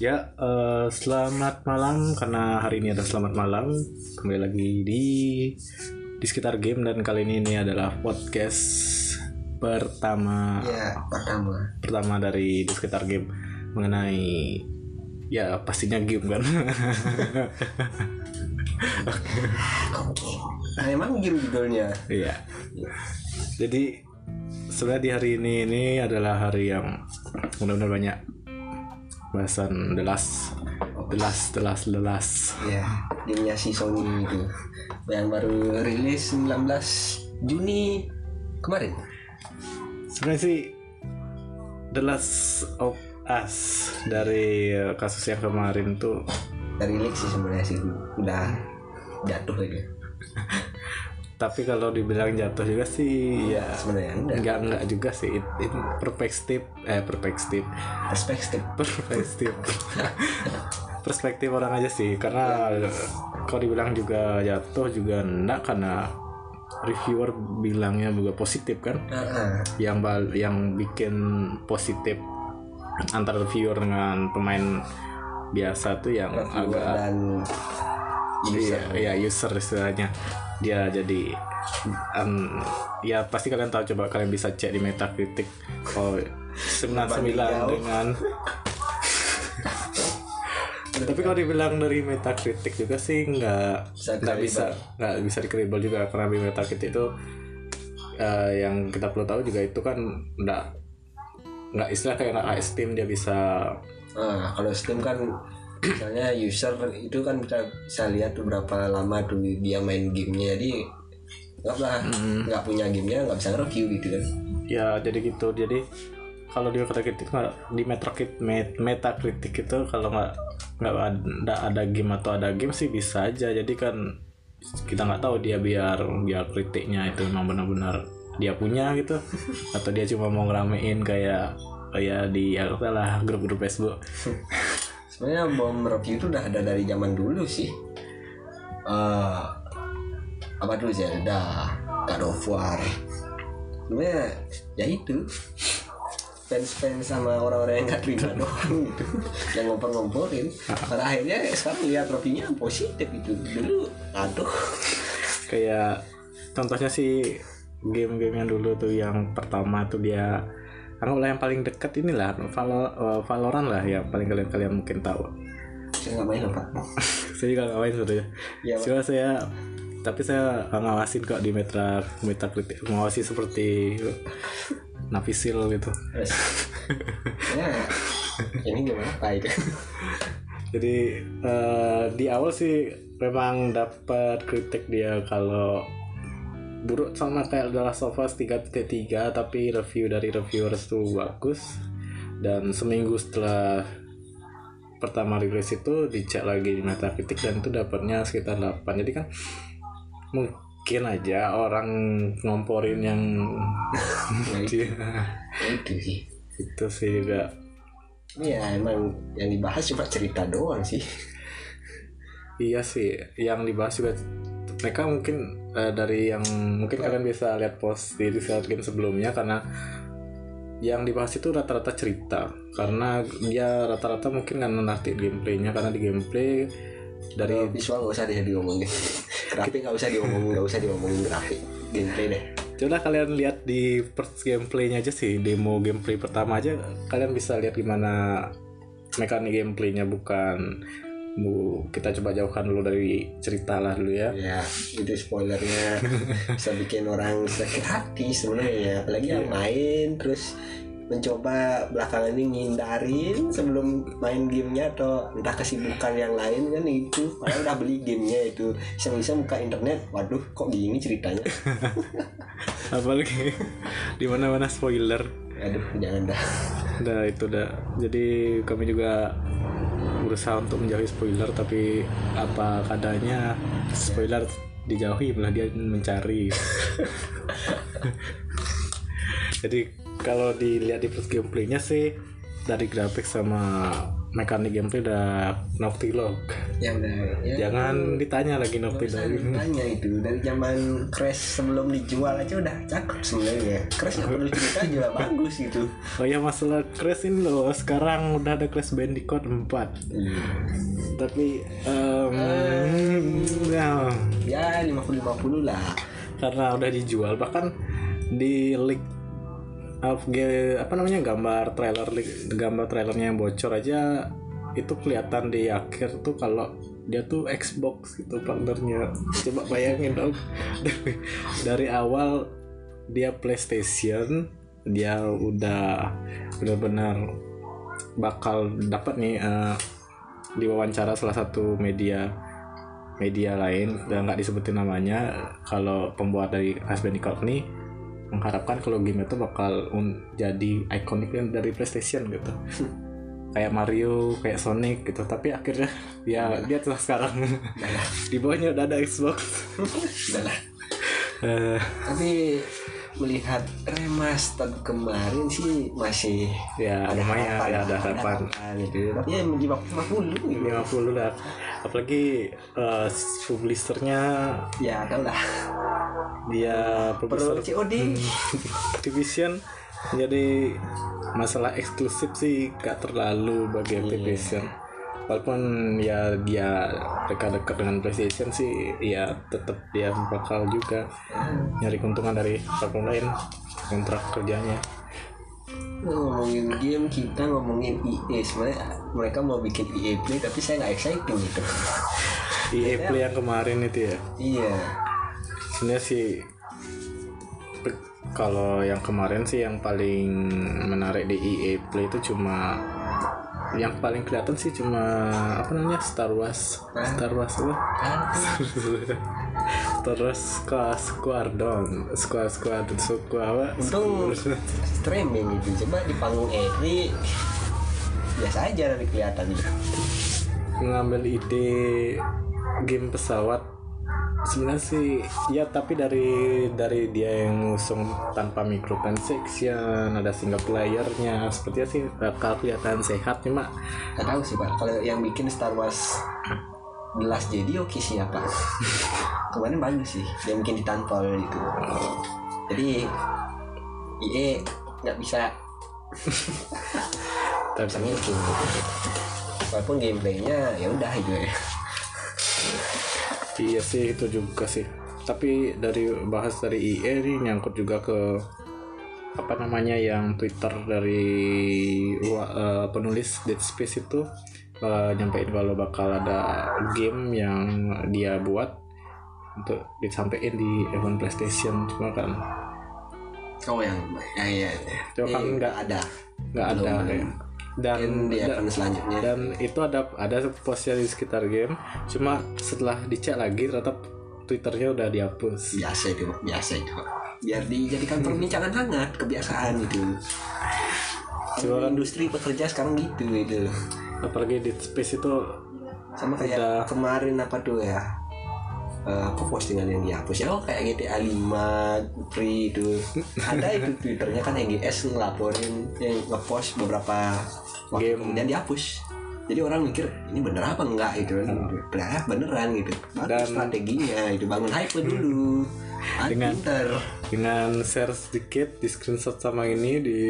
Ya, eh, selamat malam karena hari ini ada selamat malam. Kembali lagi di di sekitar game dan kali ini ini adalah podcast pertama Ya, pertama. pertama dari di sekitar game mengenai ya pastinya game kan. Nah, emang game judulnya. Iya. Jadi sebenarnya di hari ini ini adalah hari yang benar-benar banyak bahasan the last the last the last the last Ya, gamenya si Sony itu. Yang baru rilis 19 Juni kemarin. sebenarnya sih The Last of Us dari eh, kasus yang kemarin tuh Dari leak sih sebenarnya sih udah jatuh aja. Tapi kalau dibilang jatuh juga sih ya Sebenarnya enggak. enggak juga sih. It- itu perspektif eh perspektif. Perspektif. perspektif. Perspektif orang aja sih karena kalau dibilang juga jatuh juga enggak karena reviewer bilangnya juga positif kan? Nah, yang bal yang bikin positif antara reviewer dengan pemain biasa tuh yang reviewer agak dan iya ya user istilahnya dia jadi um, ya pasti kalian tahu coba kalian bisa cek di Metacritic oh 99 jauh. dengan tapi kalau dibilang dari Metacritic juga sih nggak nggak bisa nggak bisa dikredibel juga karena di Metacritic itu eh, yang kita perlu tahu juga itu kan nggak nggak istilah kayak nggak Steam dia bisa Nah, kalau Steam kan misalnya user itu kan bisa, bisa lihat berapa lama tuh dia main gamenya. Jadi nggak lah nggak punya gamenya nggak bisa review gitu kan. Ya jadi gitu. Jadi kalau di Metacritic nggak di Metacritic Met- Metacritic itu kalau nggak nggak ada ada game atau ada game sih bisa aja. Jadi kan kita nggak tahu dia biar biar kritiknya itu memang benar-benar dia punya gitu. Atau dia cuma mau ngeramein kayak kayak di ya lah grup-grup Facebook sebenarnya bom review itu udah ada dari zaman dulu sih. Eh apa dulu Zelda God of War. Sebenarnya ya itu. Fans-fans sama orang-orang yang nggak terima doang gitu yang ngompor-ngomporin pada akhirnya sekarang lihat reviewnya positif itu. Dulu aduh. Kayak contohnya sih game-game yang dulu tuh yang pertama tuh dia anggaplah yang paling dekat inilah Valo- eh, Valorant lah yang paling kalian kalian mungkin tahu. Saya nggak main apa saya juga nggak main sebenarnya. Ya cuma saya tapi saya ngawasin kok di Meta Metacritic ngawasi seperti Navisil gitu. Terus? Ya ini gimana? Apa itu jadi eh, di awal sih memang dapat kritik dia kalau buruk sama kayak The Last of Us 3.3 tapi review dari reviewers tuh bagus. Dan seminggu setelah pertama rilis itu dicek lagi di Metacritic dan itu dapatnya sekitar 8 jadi kan mungkin aja orang ngomporin yang dia itu sih. Itu sih juga ya emang yang dibahas cuma cerita doang sih. Iya sih, yang dibahas juga mereka mungkin eh, dari yang mungkin kalian bisa lihat post di Discord game sebelumnya karena yang dibahas itu rata-rata cerita. Karena dia rata-rata mungkin nggak nanti gameplaynya karena di gameplay dari visual nggak usah deh diomongin. Grafik nggak usah diomongin nggak usah diomongin grafik gameplay deh. Coba kalian lihat di first gameplaynya aja sih demo gameplay pertama aja. Kalian bisa lihat gimana mekanik gameplaynya bukan bu kita coba jauhkan dulu dari cerita lah dulu ya. Ya itu spoilernya. Bisa bikin orang sakit hati sebenarnya ya apalagi yang main terus mencoba belakangan ini ngindarin sebelum main gamenya atau entah kesibukan yang lain kan itu. Padahal udah beli gamenya itu. Bisa-bisa buka internet. Waduh kok gini ceritanya? Apalagi di mana mana spoiler. Aduh jangan dah. Udah itu udah. Jadi kami juga berusaha untuk menjauhi spoiler tapi apa kadanya spoiler dijauhi malah dia mencari. Jadi kalau dilihat di first gameplaynya sih dari grafik sama mekanik gameplay udah Naughty Log. ya udah ya jangan ditanya lagi Dog ditanya itu. Dari zaman Crash sebelum dijual aja udah cakep sebenarnya Crash nggak perlu cerita juga bagus gitu. Oh ya masalah Crash ini loh. Sekarang udah ada Crash Bandicoot 4 Iya. tapi em, ya, ya 50-50 lah. Karena udah dijual bahkan di leak apa namanya gambar trailer gambar trailernya yang bocor aja itu kelihatan di akhir tuh kalau dia tuh Xbox gitu partnernya. Coba bayangin dong. Dari, dari awal dia PlayStation dia udah benar-benar bakal dapat nih eh, diwawancara salah satu media media lain dan nggak disebutin namanya. Kalau pembuat dari Bandicoot ini mengharapkan kalau game itu bakal un- jadi ikonik dari PlayStation gitu. Kayak Mario kayak Sonic gitu. Tapi akhirnya ya dia tuh sekarang. Di bawahnya udah ada Xbox. Lah Eh, tapi melihat remaster kemarin sih masih ya lumayan harapan, ya ada harapan. harapan gitu tapi ya bawah 50 gitu. 50 lah. Apalagi eh, publishernya ya tau lah. dia publisher. COD Activision jadi masalah eksklusif sih gak terlalu bagi Activision walaupun ya dia dekat-dekat dengan PlayStation sih ya tetap dia bakal juga nyari keuntungan dari platform lain kontrak kerjanya. Ngomongin game kita ngomongin EA sebenarnya mereka mau bikin EA Play tapi saya nggak excited gitu. EA Play yang kemarin itu ya? Iya. Sebenarnya sih kalau yang kemarin sih yang paling menarik di EA Play itu cuma yang paling kelihatan sih cuma apa namanya Star Wars. Star Wars apa? Star Wars Squad Squadron Squad Squad Squad apa? Untung streaming gitu coba di panggung E3 biasa aja nanti kelihatan ngambil ide game pesawat sebenarnya sih ya tapi dari dari dia yang ngusung tanpa microtransaction ada single playernya sepertinya sih bakal kelihatan sehat cuma nggak tahu sih pak. Kalau yang bikin Star Wars The Last Jedi oke siapa kemarin bagus sih dia bikin di tanpol gitu. Jadi EA nggak bisa. Nggak bisa ngitung gitu. walaupun gameplaynya ya udah gitu ya iya sih itu juga sih tapi dari bahas dari IE nih nyangkut juga ke apa namanya yang Twitter dari eh, penulis Dead Space itu eh, nyampein kalau bakal ada game yang dia buat untuk disampaikan di event PlayStation cuma kan oh yang ya ya, ya. Coba kan nggak- ada nggak ada belum. Dan di da- event selanjutnya. dan itu ada ada postnya di sekitar game. Cuma setelah dicek lagi ternyata twitternya udah dihapus. Biasa itu biasa itu. Biar dijadikan perbincangan hangat kebiasaan itu. Kan- industri pekerja sekarang gitu itu. Apalagi di space itu sama kayak Udah. kemarin apa tuh ya Eh, apa postingan yang dihapus. Ya oh kayak GTA 5 free itu. Ada itu twitternya kan EGS ngelaporin yang ngepost beberapa waktu Game. kemudian dihapus. Jadi orang mikir ini bener apa enggak? Itu ternyata beneran gitu. Bagus Dan- strateginya itu bangun hype dulu. Ah, Dengan- pinter. dengan share sedikit di screenshot sama ini di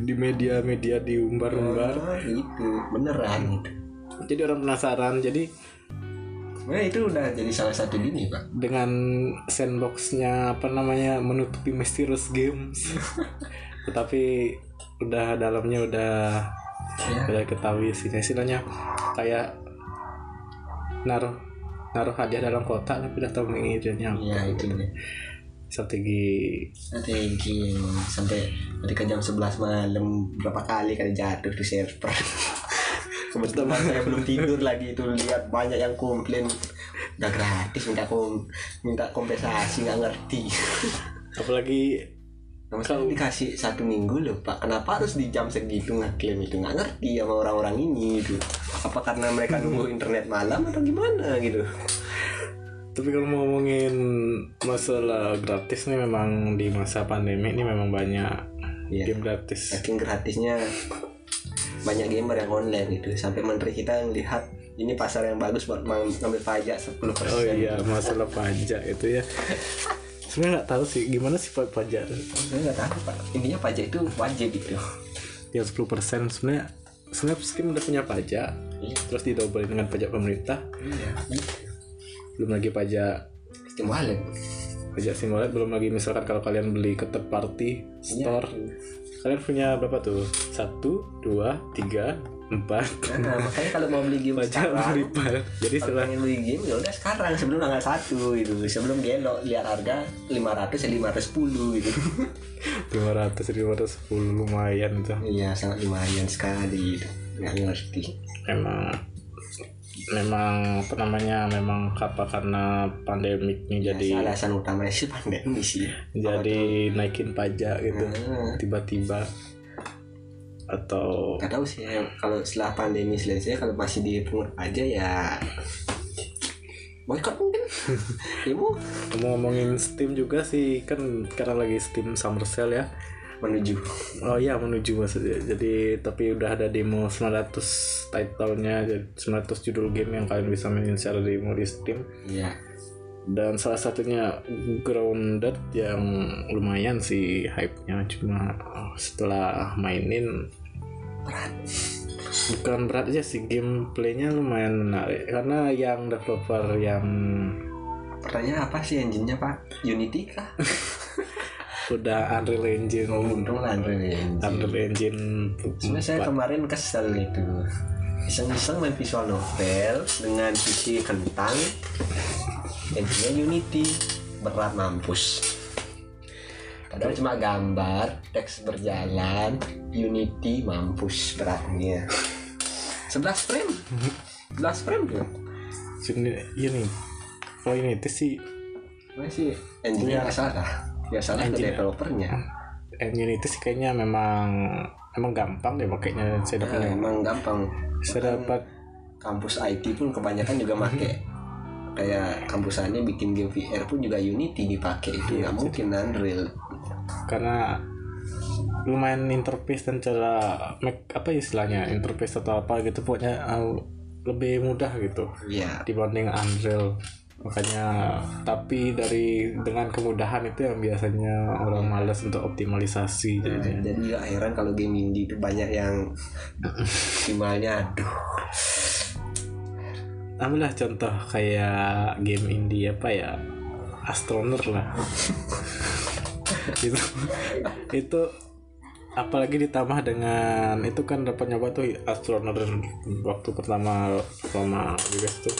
di media-media diumbar-umbar. Ah, gitu beneran. Gitu. jadi orang penasaran. Jadi Sebenarnya itu udah jadi salah satu gini pak. Dengan sandboxnya apa namanya menutupi mysterious games. Tetapi udah dalamnya udah ya. udah ketahui sih istilahnya kayak naruh naruh hadiah dalam kotak tapi udah tahu mengirimnya ya itu nih strategi. Strategi sampai ketika jam 11 malam berapa kali kali jatuh di server kebetulan saya belum tidur lagi itu lihat banyak yang komplain. Udah gratis minta kom minta kompensasi nggak ngerti. Apalagi Nah, Maksudnya dikasih satu minggu loh pak. Kenapa harus di jam segitu ngeklaim itu? Nggak ngerti sama orang-orang ini gitu. Apa karena mereka nunggu internet malam atau gimana gitu? Tapi kalau mau ngomongin masalah gratis nih memang di masa pandemi ini memang banyak Iya. game gratis. Saking gratisnya banyak gamer yang online gitu. Sampai menteri kita ngelihat ini pasar yang bagus buat ngambil pajak 10% oh iya masalah pajak itu ya. Sebenarnya nggak tahu sih gimana sih pa- pajak? Saya nggak tahu pak. Intinya pajak itu wajib gitu. Yang 10% sebenarnya sebenarnya Skim udah punya pajak iya. terus didobelin dengan pajak pemerintah. Iya. Belum lagi pajak stimulan pajak simulat belum lagi misalkan kalau kalian beli ke third party store kalian punya berapa tuh? Satu dua tiga empat. Nah, makanya kalau mau beli game pajak sekarang jadi setelah pengen beli game ya udah sekarang sebelum tanggal satu gitu. Sebelum gelo lihat harga 500 ya 510 gitu. 500 510 lumayan tuh. Iya sangat lumayan sekali gitu. Nggak ngerti. Memang memang apa namanya memang apa karena pandemik ini jadi Ya, alasan utamanya sih pandemi sih. jadi naikin pajak gitu Hmm. tiba-tiba. Atau Gak tahu sih ya, kalau setelah pandemi selesai kalau masih dipungut aja ya boykot mungkin. Imu ngomongin Steam juga sih kan sekarang lagi Steam Summer Sale ya menuju. Oh iya menuju maksudnya. Jadi tapi udah ada demo 900 title-nya, jadi 900 judul game yang kalian bisa mainin secara demo di Steam. iya. Dan salah satunya Grounded yang lumayan sih hype-nya. Cuma oh, setelah mainin berat. bukan berat aja sih gameplaynya lumayan menarik. Karena yang developer yang pertanyaan apa sih engine-nya pak? Unity kah udah Unreal Engine. Oh, untung Unreal Engine. Unreal Engine Sebenarnya saya 4. kemarin kesel gitu iseng-iseng main visual novel dengan PC kentang engine Unity berat mampus. Padahal cuma gambar teks berjalan Unity mampus beratnya. 11 frame. 11 frame tuh Sini ini kalau ini itu sih Sebenarnya sih engine-nya salah ya salah ke developernya. Engine itu sih kayaknya memang emang gampang deh makanya saya Nah, dapat emang gampang. Saya dapat kampus IT pun kebanyakan juga make. Kayak kampusannya bikin game VR pun juga Unity dipakai itu nggak mungkin Unreal karena lumayan interface dan cara make apa istilahnya interface atau apa gitu pokoknya uh, lebih mudah gitu ya dibanding Unreal makanya tapi dari dengan kemudahan itu yang biasanya orang malas untuk optimalisasi jadinya. jadi nggak heran kalau game indie itu banyak yang optimalnya aduh. Ambillah contoh kayak game indie apa ya? Astroner lah. Itu itu apalagi ditambah dengan itu kan dapat nyoba tuh Astroner waktu pertama pertama juga tuh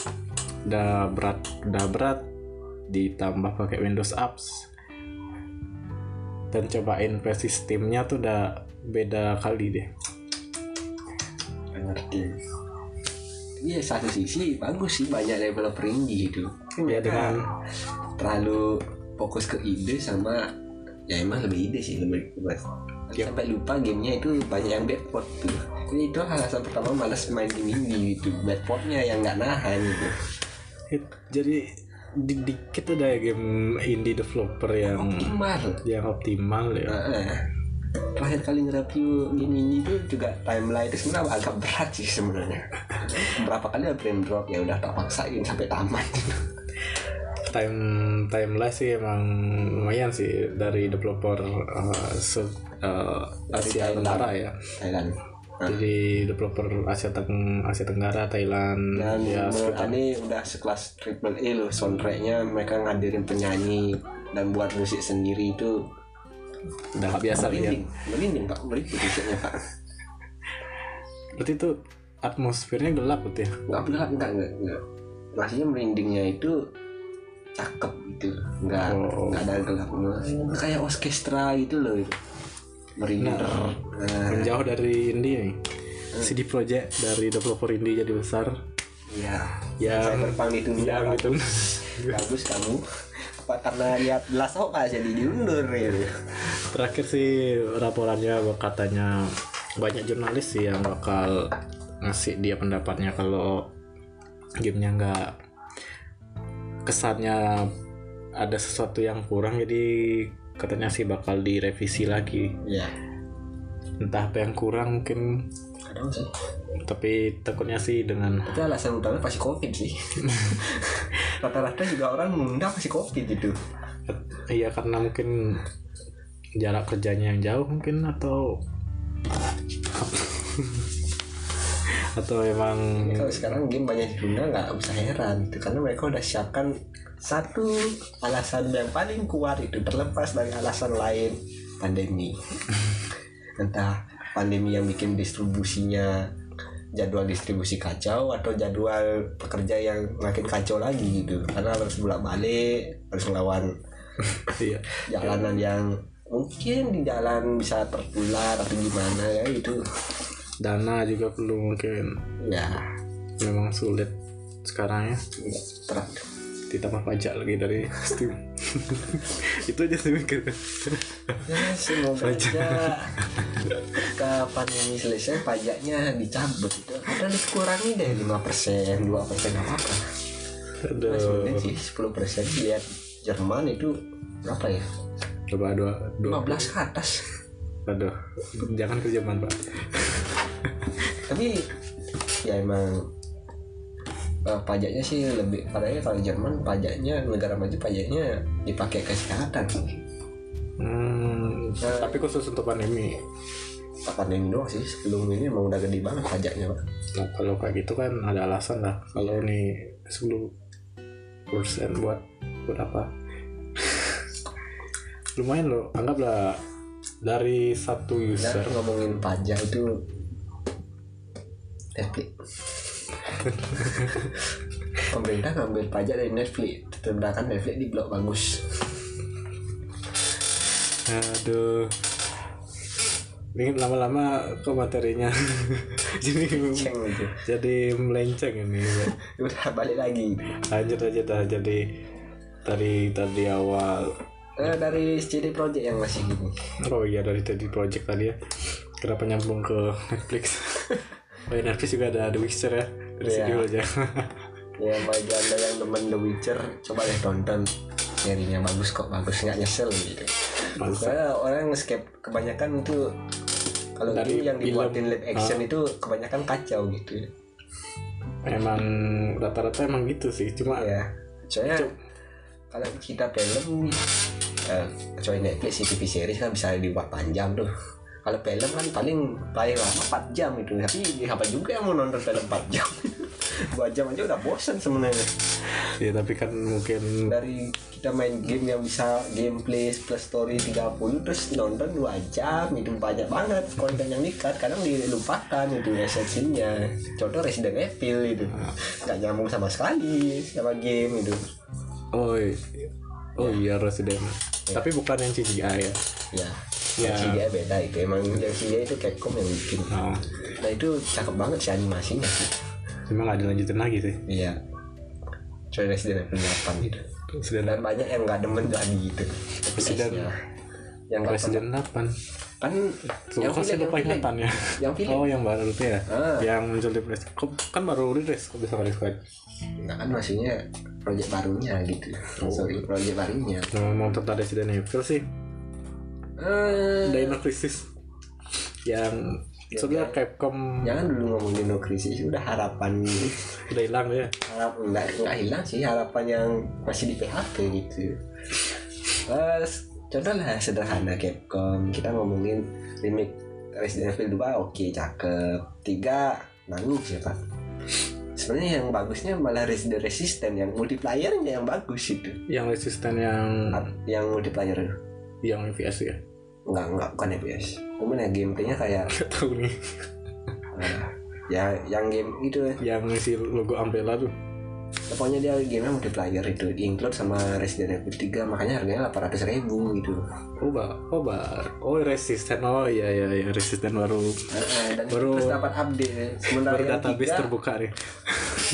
udah berat udah berat. Ditambah pakai Windows Apps. Dan cobain versi Steamnya tuh udah beda kali deh. Ngerti. Iya satu sisi bagus sih banyak developer indie itu Kan Ya, dengan- terlalu fokus ke ide sama ya emang lebih ide sih lebih buat Ya. sampai lupa gamenya itu banyak yang backward tuh. Jadi itu alasan pertama malas main game indie gitu. Backwardnya yang nggak nahan gitu It- jadi di dikit udah game indie developer yang optimal. yang optimal ya. Nah, terakhir kali nge-review game ini tuh juga timeline itu sebenarnya agak berat sih sebenarnya. Berapa kali ada frame drop ya udah tak paksain sampai tamat. Time timeline sih emang lumayan sih dari developer uh, se- uh, Asia Thailand. Ya. Thailand jadi developer Asia Teng Asia Tenggara Thailand dan ya sekitar. Ani udah sekelas triple A loh soundtracknya. Mereka ngadirin penyanyi dan buat musik sendiri itu udah nggak biasa lihat merinding merinding pak. Merinding musiknya pak. Berarti itu atmosfernya gelap gitu ya? Nggak gelap nggak nggak nggak. Maksudnya merindingnya itu cakep gitu. Nggak Oh. nggak ada gelapnya. Kayak orkestra gitu loh. itu merinding Nah. menjauh dari indie nih. CD Projekt dari developer indie jadi besar. Ya yang Cyberpunk itu yang Pak. itu bagus kamu. Apa karena lihat belas oh jadi diundur ya? Terakhir sih laporannya katanya banyak jurnalis sih yang bakal ngasih dia pendapatnya kalau gamenya nggak kesannya ada sesuatu yang kurang jadi katanya sih bakal direvisi lagi. Ya entah apa yang kurang mungkin. Kadang sih. Tapi takutnya sih dengan tapi alasan utamanya pasti covid sih. Rata-rata juga orang menunda pasti covid itu. Iya karena mungkin jarak kerjanya yang jauh mungkin atau atau emang kalau sekarang game banyak ditunda nggak usah heran itu karena mereka udah siapkan satu alasan yang paling kuat itu terlepas dari alasan lain pandemi. Entah pandemi yang bikin distribusinya jadwal distribusi kacau atau jadwal pekerja yang makin kacau lagi gitu. Karena harus bolak balik harus melawan iya. jalanan yang mungkin di jalan bisa tertular atau gimana ya itu dana juga perlu mungkin. Ya. Memang sulit sekarang ya. Ya, ter- ditambah pajak lagi dari Steam itu aja sih mikir. Ya, semoga aja ke pandemi selesai pajaknya dicabut gitu. Atau dikurangi deh 5% 2% apa apa. aduh. Sebenarnya sih 10% lihat Jerman itu berapa ya? coba dua dua. 15 ke atas. aduh jangan ke Jerman pak Tapi ya emang eh, pajaknya sih lebih padahal kalau Jerman pajaknya negara maju pajaknya dipakai ke kesehatan. Hmm, Nah. tapi khusus untuk pandemi. Tak pandemi doang sih sebelum ini emang udah gede banget pajaknya pak. Nah, kalau kayak gitu kan ada alasan lah. Kalau nih 10 persen buat buat apa? Lumayan loh anggaplah dari satu Ya, user. ngomongin pajak itu Netflix. Pemerintah ngambil pajak dari Netflix, sedangkan Netflix di blok bagus. aduh ini lama-lama kok materinya jadi Ceng gitu. jadi melenceng ini Udah balik lagi. lanjut aja dah jadi dari tadi awal Eh, dari CD Projekt yang masih gini. oh iya dari tadi project tadi ya kenapa nyambung ke Netflix oh ya Netflix juga ada The Witcher ya. Dari Iya. situ aja. Ya bagi anda yang temen The Witcher, coba deh tonton. Serinya bagus kok bagus. Nggak nyesel gitu. Soalnya orang skip kebanyakan itu kalau itu yang dibuatin live action itu kebanyakan kacau gitu. emang rata-rata emang gitu sih cuma ya soalnya kalau kita film eh, kecuali Netflix TV series kan bisa dibuat panjang tuh kalau film kan paling paling lama 4 jam itu. Tapi siapa juga yang mau nonton film 4 jam? 2 jam aja udah bosen sebenarnya. Ya tapi kan mungkin dari kita main game yang bisa gameplay plus story 30 terus nonton 2 jam itu banyak banget konten yang dikat. Kadang dilupakan itu esensinya contoh Resident Evil itu. Nggak nyambung sama sekali sama game itu. Oh i- oh iya Resident. Tapi bukan yang CGI ya? Ya Ya. CGI beda itu. Emang CGI itu Capcom yang bikin. Oh. Nah itu cakep banget sih animasinya. Cuma nggak dilanjutin lagi sih? Iya. Coy Resident Evil 8 gitu. Resident dan banyak yang nggak demen lagi gitu. Resident- yang Resident 8 pernah- kan Tuh, yang kan saya film, lupa yang film. ingatan ya. Yang film? Oh yang baru itu ya? Ah. Yang muncul di press Kan baru rilis Kok bisa rilis kan Nah kan maksudnya project barunya gitu. Oh. Sorry project barunya. Ngomong tentang Resident Evil sih eh, Dino Crisis. Yang Ya, Sebenarnya Capcom Jangan dulu ngomongin no krisis Udah harapan. Udah hilang ya? Harap enggak enggak hilang sih harapan yang masih di PHP gitu. Terus contoh lah sederhana Capcom kita ngomongin remake Resident Evil 2 oke cakep. Tiga nanggung siapa sebenarnya yang bagusnya malah Resident Resistance yang multiplayernya yang bagus itu. Yang resisten yang yang multiplayer. Yang FPS ya enggak enggak bukan FPS cuman ya gameplaynya kayak Gak tau nih. Ah, ya yang game itu Yang ngisi logo Umbrella tuh. Pokoknya dia game multiplayer itu include sama Resident Evil 3 makanya harganya 800 ribu gitu. Oh ba Oh ba Oh resisten Oh iya iya iya Resisten baru. Heeh, dan Baru- terus dapat update. Sementara Baru database tiga terbuka nih.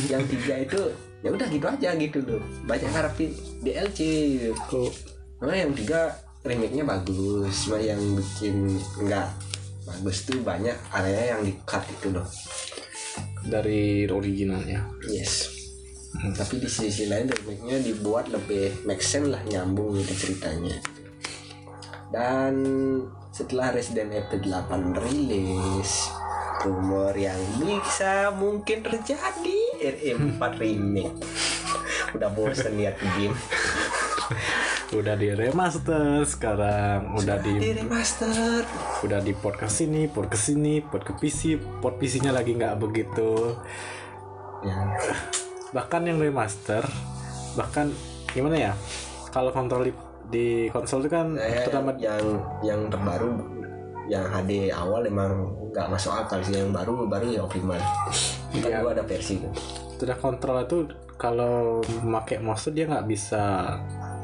yang tiga itu ya udah gitu aja gitu loh. Banyak harapin DLC gitu Kok Nah, yang tiga remake-nya bagus cuma yang bikin enggak bagus tuh banyak area yang di cut itu loh dari originalnya. Yes. Tapi di sisi lain remake-nya dibuat lebih make sense lah nyambung gitu ceritanya. Dan setelah Resident Evil 8 rilis rumor yang bisa mungkin terjadi RM4 remake. Udah bosen lihat game udah di remaster sekarang udah di di remaster. udah di port ke sini port ke sini port ke PC port PC-nya lagi nggak begitu. Ya. Bahkan yang remaster bahkan gimana ya kalau kontrol di, di konsol itu kan saya terutama yang yang terbaru yang HD awal emang nggak masuk akal sih yang baru baru yang optimal. Iya. gua ada versi tuh sudah kontrol itu kalau memakai mouse dia nggak bisa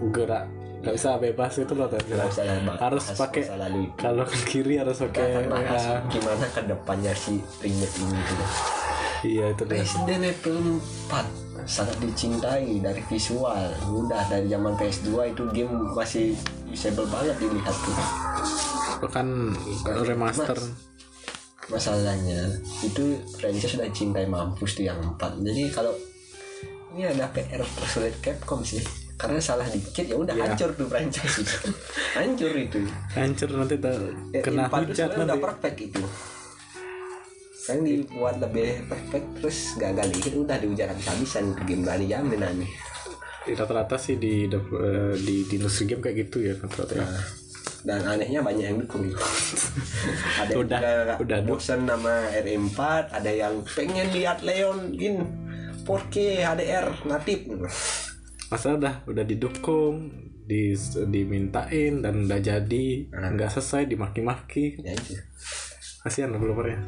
gerak. Nggak bisa bebas itu loh bahas Harus pakai- kalau ke kiri harus pakai ya, gimana ke depannya si remake ini gitu. iya itu deh Resident Evil 4 sangat dicintai dari visual. Udah dari zaman PS2 itu game masih usable banget dilihat tuh. Kalau remaster. masalahnya itu franchise sudah cintai mampus tuh yang 4 jadi kalau ini ada PR tersulit Capcom sih karena salah dikit ya udah Iya. hancur tuh franchise. Itu hancur itu. Hancur nanti tak Ya, kena hujat sebenarnya udah nanti. perfect itu. Kan dibuat lebih perfect terus gagal dikit udah dihujat habis-habisan game berani aneh Di rata-rata sih di eh, di, di industri game kayak gitu ya rata-rata ya. dan anehnya banyak yang dukung ada yang Udah- juga udah bosen nama RM4 ada yang pengen lihat Leon in 4K HDR natif masa udah udah didukung di dimintain dan udah jadi Hmm. nggak selesai dimaki-maki. Ya itu kasihan developernya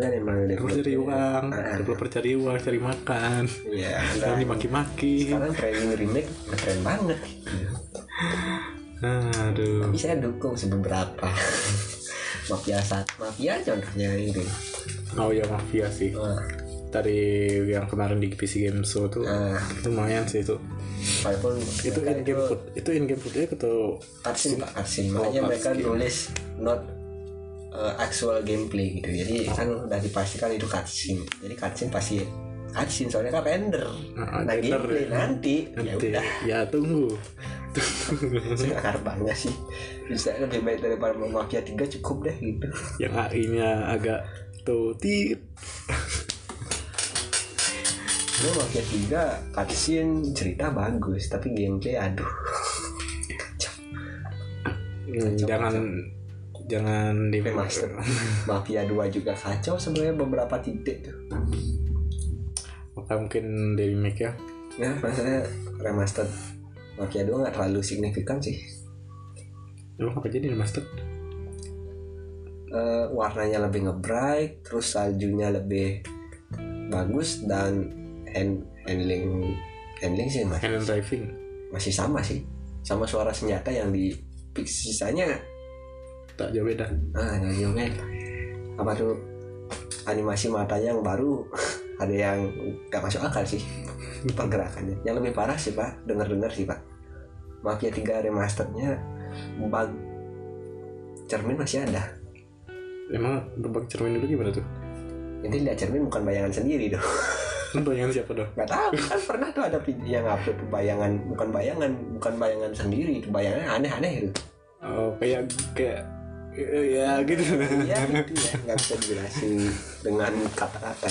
emang terus cari uang Ah. developer cari uang cari makan. Ya dan dimaki-maki. Sekarang training remake keren banget. Aduh. Tapi saya dukung sebeberapa mafia saat mafia contohnya ini oh ya mafia sih dari yang kemarin di PC Game Show tuh nah, lumayan sih itu. Walaupun itu in game food itu in game foodnya itu cutscene. Pak Oh, makanya mereka cutscene. nulis not uh, actual gameplay gitu. Jadi kan udah dipastikan itu cutscene. Jadi cutscene pasti cutscene soalnya kan render. Nah, nah render. gameplay nanti. Ya nanti. udah. Ya tunggu. Harap banget sih. Bisa lebih baik daripada Mafia 3 cukup deh gitu. Yang AI-nya agak tuh tit Mafia 3 cutscene cerita bagus tapi gameplay aduh. Hmm, jangan jangan di remaster. Mafia 2 juga kacau sebenarnya beberapa titik tuh. Maka mungkin di remake ya. Ya maksudnya remaster Mafia 2 nggak terlalu signifikan sih. Emang apa jadi remaster? Eh, warnanya lebih nge-bright terus saljunya lebih bagus dan hand, handling handling sih masih, hand driving. Masih sama sih. Sama suara senjata yang di fix sisanya. Tak jauh beda. Ah nggak jauh kan apa tuh? Animasi matanya yang baru ada yang gak masuk akal sih. Pergerakannya. Yang lebih parah sih pak. Dengar dengar sih pak. Mafia 3 remasternya bug cermin masih ada. Emang berbagi cermin dulu gimana tuh? Jadi lihat cermin bukan bayangan sendiri tuh. Kan bayangan siapa dong Gak tahu kan pernah tuh ada yang upload tuh bayangan bukan bayangan bukan bayangan sendiri itu bayangannya aneh-aneh itu. oh kayak kayak ya gitu Iya itu ya nggak bisa dijelasin dengan kata-kata.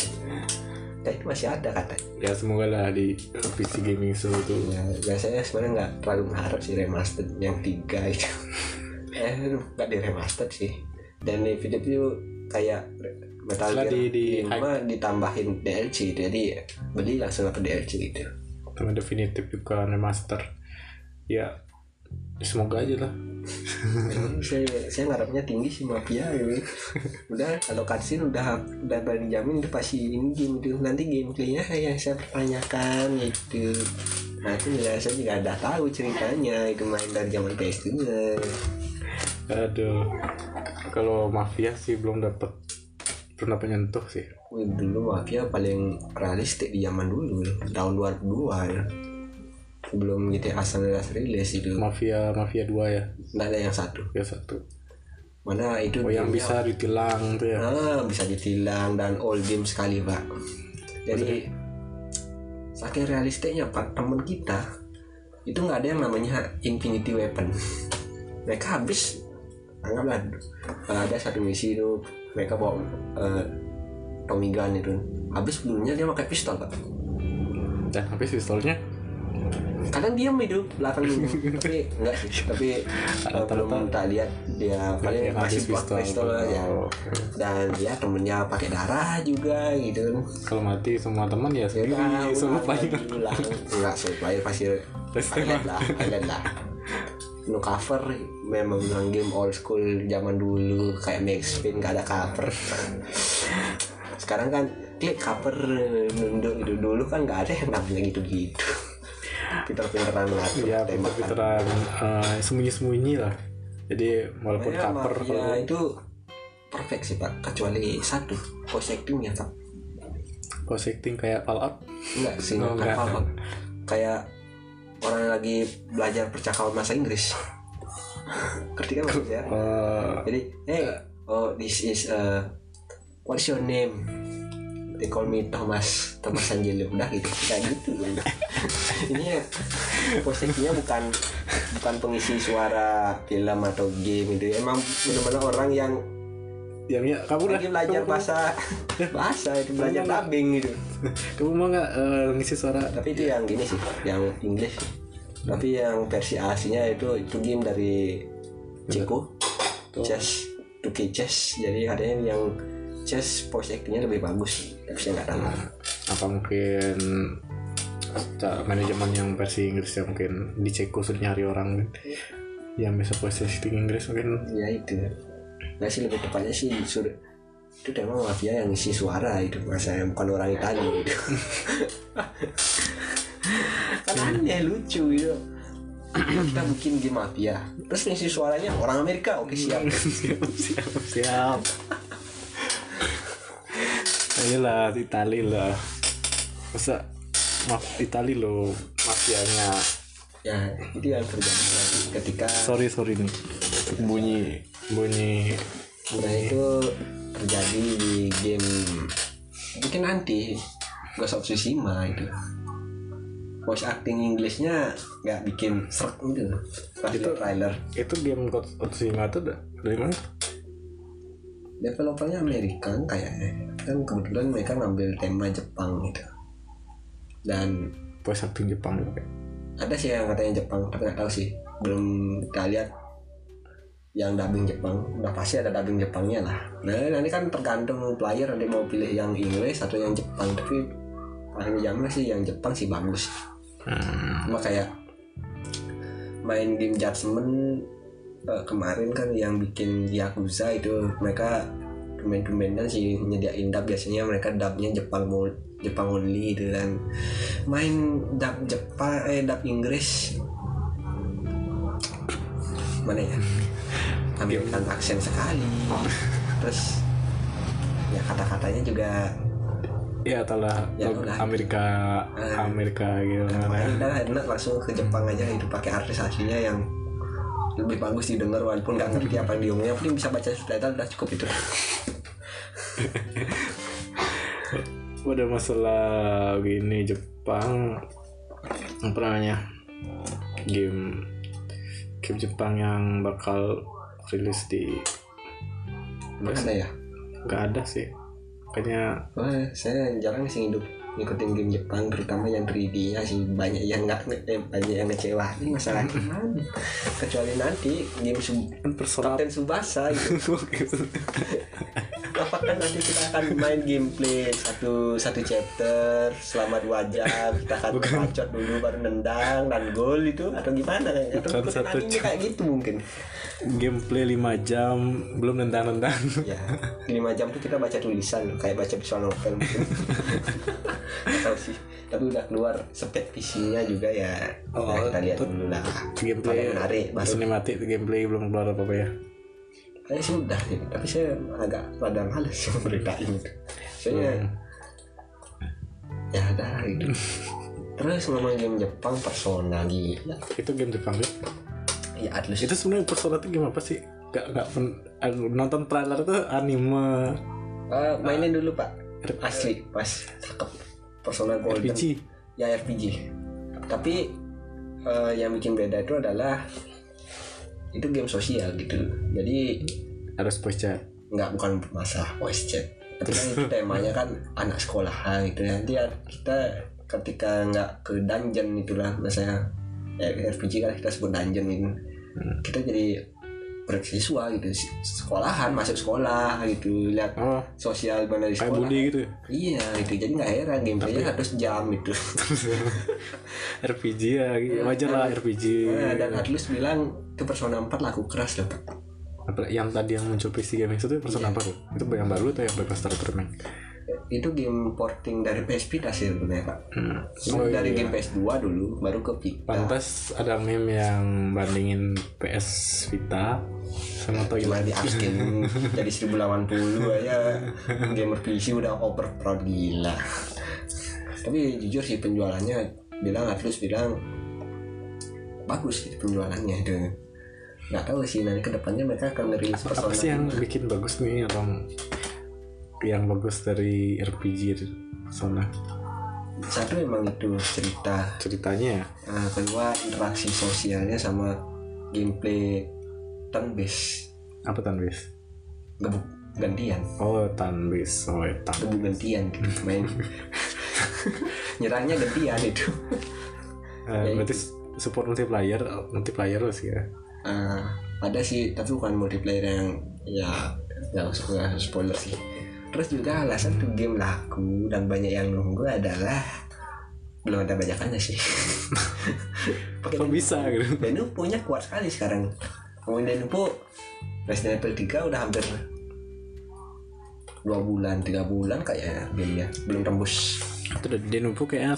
Dan itu masih ada katanya. ya semoga lah di PC gaming show tuh Ya, biasanya sebenarnya nggak terlalu mengharap sih remaster yang tiga itu. eh nggak di remaster sih. Dan di video itu kayak Metal Gear. di- di 5 ditambahin DLC jadi beli langsung dapat DLC itu. sama definitif juga remaster. Ya semoga aja lah. Saya saya ngarepnya tinggi sih mafia gitu. udah kalau cutscene udah udah balik jamin itu pasti ini game itu. Nanti gameplaynya yang saya pertanyakan gitu. Nah itu juga saya juga udah tahu ceritanya itu main dari zaman PS2 aduh kalau mafia sih belum dapat belum dapat nyentuh sih. Wih, dulu mafia paling realistik di zaman dulu tahun 2002 ya. GTA San Andreas rilis itu. Mafia mafia dua ya. Nggak ada yang satu. Ya satu. Mana itu oh yang gamenya- bisa ditilang tuh ya. Ah, bisa ditilang dan all game sekali pak. Jadi saking realistiknya pak temen kita itu nggak ada yang namanya infinity weapon. mereka habis anggaplah ada satu misi itu mereka bawa uh, Tommy gun itu. Habis pelurunya dia pakai pistol pak. Dan habis pistolnya? Kadang diam itu belakang dulu tapi enggak sih. Tapi uh, belum tak lihat dia paling masih pistol. pistol aja. Oh. dan ya temennya pakai darah juga gitu. Kalau mati semua teman ya Ya sendiri udah, solo player enggak solo player pasti Pasti highlight lah highlight lah no cover memang bilang game old school zaman dulu kayak Max Payne gak ada cover. Sekarang kan klik cover nunduk gitu. Dulu kan nggak ada yang namanya gitu-gitu. Pinter-pinteran ngatur ya tembakan. pinter-pinteran uh, sembunyi-sembunyi lah. Jadi walaupun ya, cover ya kalau itu perfect sih pak. Kecuali satu voice actingnya pak. Voice acting kayak Fallout? Enggak sih Oh, enggak enggak. kayak orang yang lagi belajar percakapan bahasa Inggris. Ngerti kan maksudnya? Uh, jadi hey oh this is uh, what's your name? They call me Thomas Thomas Angelo udah gitu. Kayak gitu. Ini ya posisinya bukan bukan pengisi suara film atau game itu emang benar-benar orang yang yang ya kamu lah lagi belajar kamu, bahasa bahasa itu belajar dubbing gitu. kamu mau nggak uh, ngisi suara? Tapi itu yang gini sih yang English. Tapi yang versi aslinya itu itu game dari Ceko Tuh. chess 2K chess. Jadi katanya yang chess voice actingnya lebih bagus tapi saya nggak tahu apa mungkin manajemen yang versi Inggris ya mungkin di Ceko sudah nyari orang yang bisa voice acting Inggris mungkin? Ya itu nggak sih lebih tepatnya sih suruh itu memang mafia yang isi suara itu masa yang bukan orang Italia gitu. Kan aneh lucu gitu kita bikin game mafia terus ngisi suaranya orang Amerika oke siap. Siap siap siap. Ayolah Itali lah. Masa maaf Itali lo mafianya. Ya itu yang terjadi ketika sorry sorry nih. Bunyi bunyi. Nah itu terjadi di game mungkin nanti Ghost of Tsushima itu. Voice acting Inggrisnya nggak bikin serak gitu pas Itu- trailer. itu game God of Tsushima itu da- dari mana? Developernya Amerika kayaknya. Kan kebetulan mereka ngambil tema Jepang gitu. Dan voice acting Jepang juga. ada sih yang katanya Jepang tapi nggak tahu sih. Belum kita lihat yang dubbing Jepang. Udah pasti ada dubbing Jepangnya lah. Nah nanti kan tergantung player. Nanti mau pilih yang Inggris atau yang Jepang. Tapi paling jamnya sih yang Jepang sih bagus. Hmm. cuma kayak main game Judgment eh, kemarin kan yang bikin Yakuza itu mereka domain-domainan sih nyediain dub. Biasanya mereka dubnya Jepang Jepang only gitu dan main dub Jepang eh dub Inggris. Mana ya American accent sekali terus ya kata-katanya juga ya itulah Ya, udah. Amerika Ah. Amerika gitu Makanya mana udah enak langsung ke Jepang aja itu pakai artis aslinya yang lebih bagus didengar walaupun nggak ngerti apa yang diomongnya penting bisa baca subtitle udah cukup itu udah masalah gini Jepang apa namanya game game Jepang yang bakal rilis di mana ya? Nggak ada sih. Kayaknya Wah, saya jarang sih hidup ngikutin game Jepang terutama yang 3D nya sih. Banyak yang nggak eh, banyak yang ngecewa ini masalah gimana kecuali nanti game sub kan persona Kapten Subasa gitu. Apakah nanti kita akan main gameplay satu satu chapter selama dua jam kita akan bacot dulu baru nendang dan gol itu atau gimana? Atau Bukan satu jam. kayak gitu mungkin. Gameplay 5 jam belum nendang-nendang. Ya di lima jam tuh kita baca tulisan kayak baca visual novel mungkin tahu sih tapi udah keluar spek PC-nya juga ya Oh, ya kita lihat tuh- dulu lah gameplay Kalau menarik baru sinematik gameplay belum keluar apa apa ya Kayaknya sih udah sih, tapi saya agak rada males memberitain itu. Soalnya Hmm. ya ada gitu. Terus ngomong game Jepang Persona gila. itu game Jepang ya Ya Atlus itu sebenarnya persona itu game apa sih gak, gak pen- aku nonton trailer itu anime Ah, mainin dulu pak. Asli pas cakep. Persona Golden. RPG Ya RPG. Tapi eh, yang bikin beda itu adalah itu game sosial gitu jadi harus voice chat nggak bukan masalah voice chat tapi kan itu temanya kan anak sekolahan gitu ya nanti ya kita ketika nggak ke dungeon itulah misalnya ya, RPG kan kita sebut dungeon itu Hmm. kita jadi bersiswa gitu sekolahan masuk sekolah gitu lihat oh sosial kayak sekolah. bully gitu iya gitu. Jadi nggak heran gameplaynya satu jam itu. RPG ya gitu. wajar lah RPG Nah, dan Atlus bilang itu Persona 4 laku keras loh yang tadi yang muncul PC gaming itu persona apa tuh itu yang baru atau yang remaster remake itu game porting dari PSP hasil sebenarnya Pak. Hmm. Oh, dari iya. game PS2 dulu baru ke Vita. Pantas ada meme yang bandingin PS Vita sama cuma Toilet di asking jadi 1080 aja. Gamer PC udah over proud gila. Tapi jujur sih penjualannya bilang Atlus bilang bagus sih penjualannya itu. Nggak tahu sih nanti ke depannya mereka akan ngerilis apa sih yang bikin bagus nih orang yang bagus dari RPG itu Persona satu memang itu cerita. Ceritanya ya? Nah, kedua interaksi sosialnya sama gameplay turn based. Apa tan bis gebuk gantian. Oh tan bis oh tan gebuk gantian gitu main. Nyerangnya gantian itu. Eh, berarti support multiplayer multiplayer sih ya. Eh, ada sih tapi bukan multiplayer yang ya nggak usah spoiler sih terus juga alasan tuh game laku dan banyak yang nunggu adalah belum ada bajakannya sih. Kok bisa gitu? Denu punya kuat sekali sekarang. Ngomongin Denu Resident Evil 3 udah hampir dua bulan tiga bulan kayaknya gamenya. Belum tembus. Itu udah Denuvo kayaknya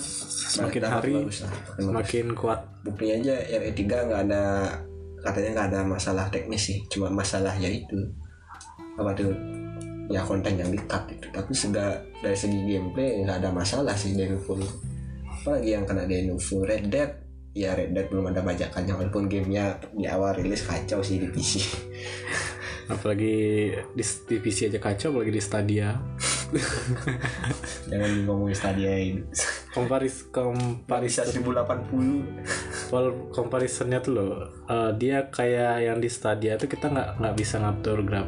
semakin Dapat hari bagus lah, makin bagus. semakin kuat. Buktinya aja RE3 nggak ada katanya nggak ada masalah teknis sih. Cuma masalah ya itu apa tuh ya konten yang di cut itu tapi sega dari segi gameplay nggak ada masalah sih Denuvo apalagi yang kena Denuvo Red Dead ya Red Dead belum ada bajakannya walaupun gamenya di awal rilis kacau sih di PC apalagi di, di PC aja kacau apalagi di Stadia. Jangan ngomongin Stadia ini komparis Parisa komparison 1080 well, comparisonnya tuh loh eh, dia kayak yang di Stadia tuh kita nggak nggak bisa ngatur graf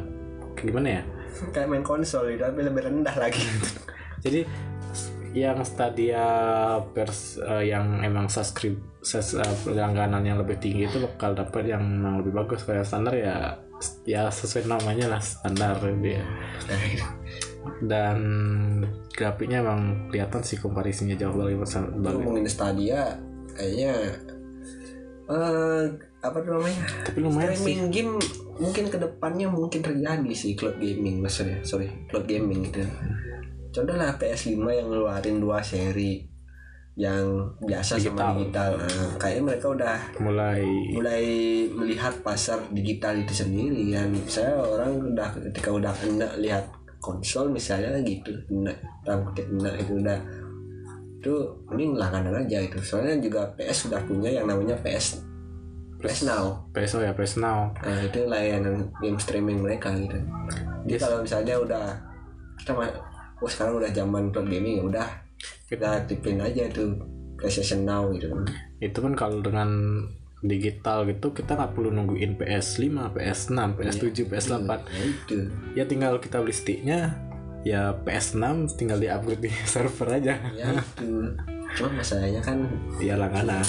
gimana ya kayak main konsol itu tapi lebih rendah lagi. Jadi yang Stadia pers eh, yang emang subscribe sus, eh, langganan yang lebih tinggi itu bakal dapat yang memang lebih bagus. Kayak standar ya ya sesuai namanya lah standar dia dan grafiknya emang kelihatan sih komparisinya jauh lebih besar ngomongin Stadia kayaknya eh apa namanya? Tapi lumayan sih. Streaming game mungkin ke depannya mungkin terjadi sih cloud gaming maksudnya. Sorry cloud gaming gitu contoh lah PS5 yang ngeluarin dua seri yang biasa sama Digital. digital. Nah, kayaknya mereka udah mulai. mulai melihat pasar digital itu sendiri. Dan saya orang udah ketika udah enak lihat konsol misalnya gitu enak dalam kutip enak itu udah itu mending langganan aja itu. Soalnya juga PS sudah punya yang namanya PS PS Now. PSO ya PS Now. Nah itu layanan game streaming mereka gitu. Jadi Yes. kalau misalnya udah kita oh sekarang udah zaman cloud gaming ya udah kita tipin aja tuh PlayStation Now gitu. Itu kan kalau dengan digital gitu kita nggak perlu nungguin PS5, PS6, PS7, PS8 ya itu. Ya tinggal kita beli sticknya ya PS6 tinggal di upgrade di server aja. Ya itu. Cuma masalahnya kan ya langganan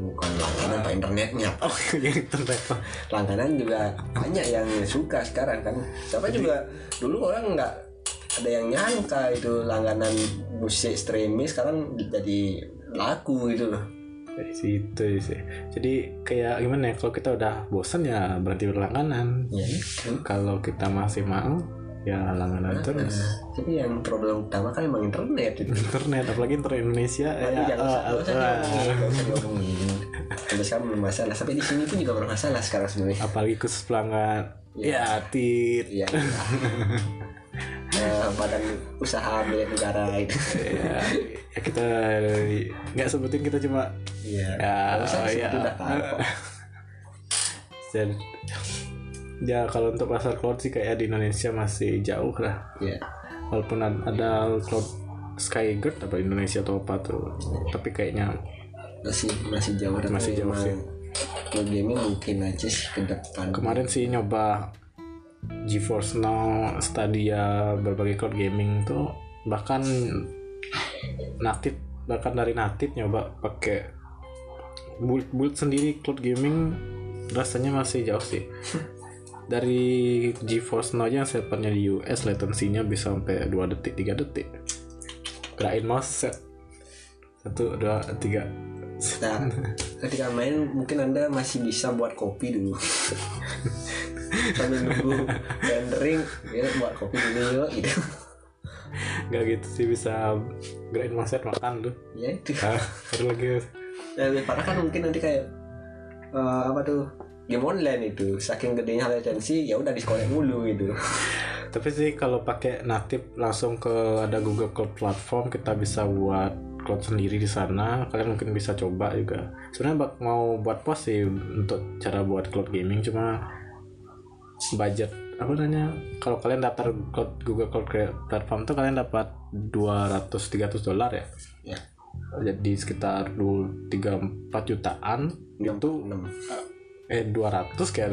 bukan langganan pak internetnya. Oh yang internet Pak. langganan juga banyak yang suka sekarang kan. Siapa juga dulu orang nggak ada yang nyangka itu langganan musik streaming sekarang jadi laku gitu loh. Dari situ sih. Jadi kayak gimana ya kalau kita udah bosan ya berhenti berlangganan. Ya itu kalau kita masih mau ya langganan terus Nah, tapi yang problem utama kan emang internet itu internet apalagi internet Indonesia ya eh, eh, diomongin. Sampai sekarang belum masalah. Sampai di sini pun juga bermasalah sekarang sebenarnya. apalagi khusus pelanggan Iya. ya tit Iya. Eh, badan usaha milik negara itu. ya, ya kita nggak sebutin kita cuma Iya. ya ya tahu kok. dan ya kalau untuk pasar cloud sih kayak di Indonesia masih jauh lah Iya. walaupun ad- ada cloud Skyguard apa Indonesia atau apa tuh tapi kayaknya Masih masih jauh Masih jauh sih. cloud gaming mungkin aja sih ke depan kemarin sih nyoba GeForce Now Stadia berbagai cloud gaming tuh bahkan natif bahkan dari natif nyoba pakai build build sendiri cloud gaming rasanya masih jauh sih dari GeForce Now yang servernya di US latency-nya bisa sampai 2 detik 3 detik. Gerakin mouse set. Satu dua tiga. Nah, ketika main mungkin anda masih bisa buat kopi dulu. Sambil nunggu rendering ya buat kopi dulu yuk gitu. Nggak gitu sih bisa gerakin mouse set makan tuh ya itu. Ah baru lagi. Yang lebih parah kan mungkin nanti kayak eh, apa tuh game online itu saking gedenya latensi ya udah disconnect mulu gitu Tapi sih kalau pakai natif langsung ke ada Google Cloud Platform kita bisa buat cloud sendiri di sana. Kalian mungkin bisa coba juga. Sebenarnya mau buat post sih untuk cara buat cloud gaming cuma budget apa namanya kalau kalian daftar cloud Google Cloud Platform tuh kalian dapat 200 300 dolar ya. ya Jadi sekitar 2 3 4 jutaan itu enam eh 200 kayak